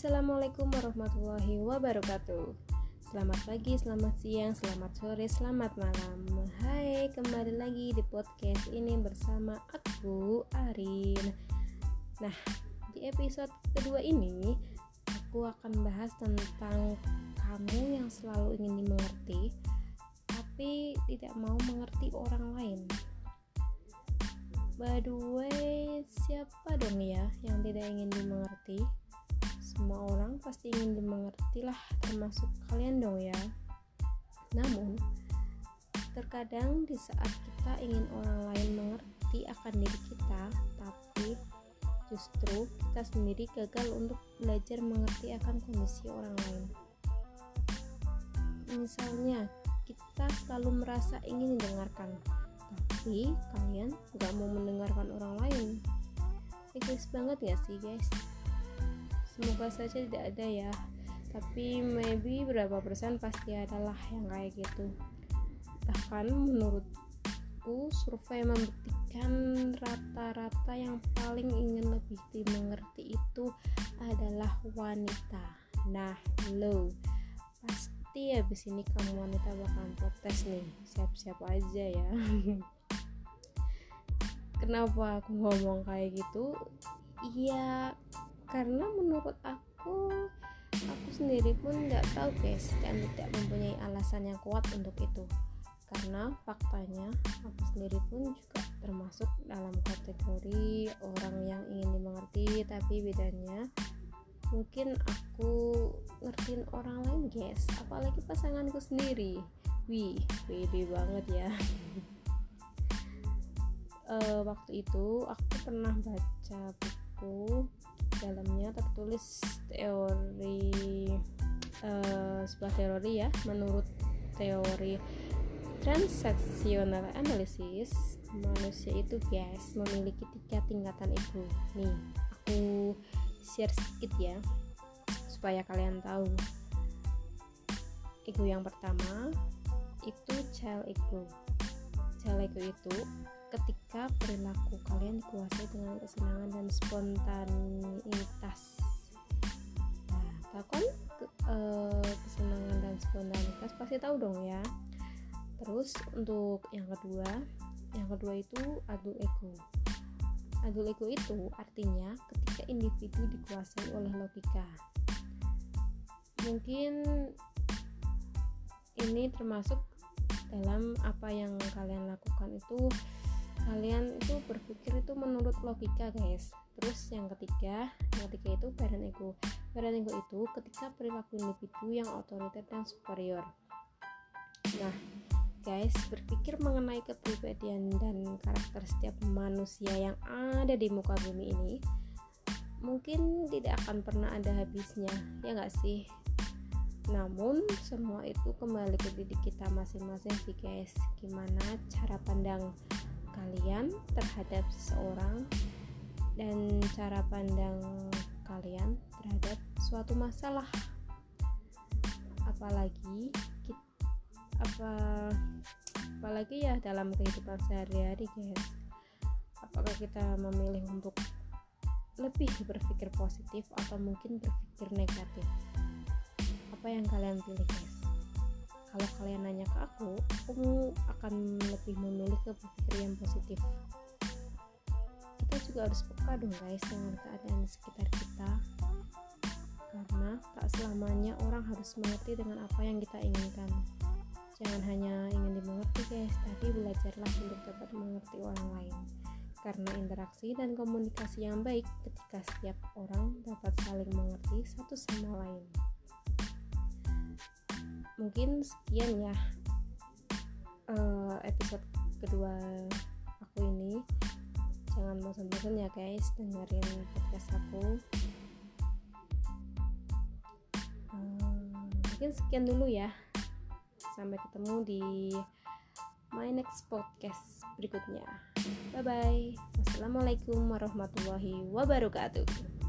Assalamualaikum warahmatullahi wabarakatuh. Selamat pagi, selamat siang, selamat sore, selamat malam. Hai, kembali lagi di podcast ini bersama aku, Arin. Nah, di episode kedua ini Aku akan bahas tentang kamu yang selalu ingin dimengerti Tapi tidak mau mengerti orang lain. By the way, siapa dong ya yang tidak ingin dimengerti? Pasti ingin dimengerti lah, termasuk kalian dong ya. Namun, terkadang di saat kita ingin orang lain mengerti akan diri kita, tapi justru kita sendiri gagal untuk belajar mengerti akan kondisi orang lain. Misalnya, kita selalu merasa ingin didengarkan, tapi kalian gak mau mendengarkan orang lain egois banget ya sih guys semoga saja tidak ada ya. Tapi maybe berapa persen pasti adalah yang kayak gitu. Bahkan menurutku survei membuktikan rata-rata yang paling ingin lebih dimengerti itu adalah wanita. Nah lo pasti habis ini kamu wanita bakalan protes nih. Siap-siap aja ya. Kenapa aku ngomong kayak gitu? Iya karena menurut aku aku sendiri pun nggak tahu guys dan tidak mempunyai alasan yang kuat untuk itu. Karena faktanya aku sendiri pun juga termasuk dalam kategori orang yang ingin dimengerti tapi bedanya mungkin aku ngertiin orang lain guys. Apalagi pasanganku sendiri. Wih pede banget ya. Uh, waktu itu aku pernah baca buku dalamnya tertulis teori uh, sebuah teori ya. Menurut teori transaksional analisis manusia itu guys memiliki tiga tingkatan ego nih aku share sedikit ya supaya kalian tahu. Ego yang pertama itu child ego child ego itu ketika perilaku kalian dikuasai dengan kesenangan dan spontanitas. Nah uh, kesenangan dan spontanitas pasti tahu dong ya. Terus untuk yang kedua yang kedua itu adu ego. Adu ego itu artinya ketika individu dikuasai oleh logika. Mungkin ini termasuk dalam apa yang kalian lakukan itu kalian itu berpikir itu menurut logika guys. Terus yang ketiga yang ketiga itu parent ego. Parent ego itu ketika perilaku individu yang otoriter dan superior. Nah guys berpikir mengenai kepribadian dan karakter setiap manusia yang ada di muka bumi ini mungkin tidak akan pernah ada habisnya ya nggak sih? Namun semua itu kembali ke diri kita masing-masing sih guys. Gimana cara pandang kalian terhadap seseorang dan cara pandang kalian terhadap suatu masalah. Apalagi kita, apa apalagi ya dalam kehidupan sehari-hari guys. Apakah kita memilih untuk lebih berpikir positif atau mungkin berpikir negatif? Apa yang kalian pilih guys kalau kalian nanya ke aku aku akan lebih memilih ke berpikir yang positif. Kita juga harus peka dong guys dengan keadaan di sekitar kita. Karena tak selamanya orang harus mengerti dengan apa yang kita inginkan. Jangan hanya ingin dimengerti guys tapi belajarlah untuk dapat mengerti orang lain. Karena interaksi dan komunikasi yang baik ketika setiap orang dapat saling mengerti satu sama lain mungkin sekian ya uh, episode kedua aku ini. Jangan bosan-bosan ya guys dengerin podcast aku. Uh, mungkin sekian dulu ya. Sampai ketemu di my next podcast berikutnya. Bye bye wassalamualaikum warahmatullahi wabarakatuh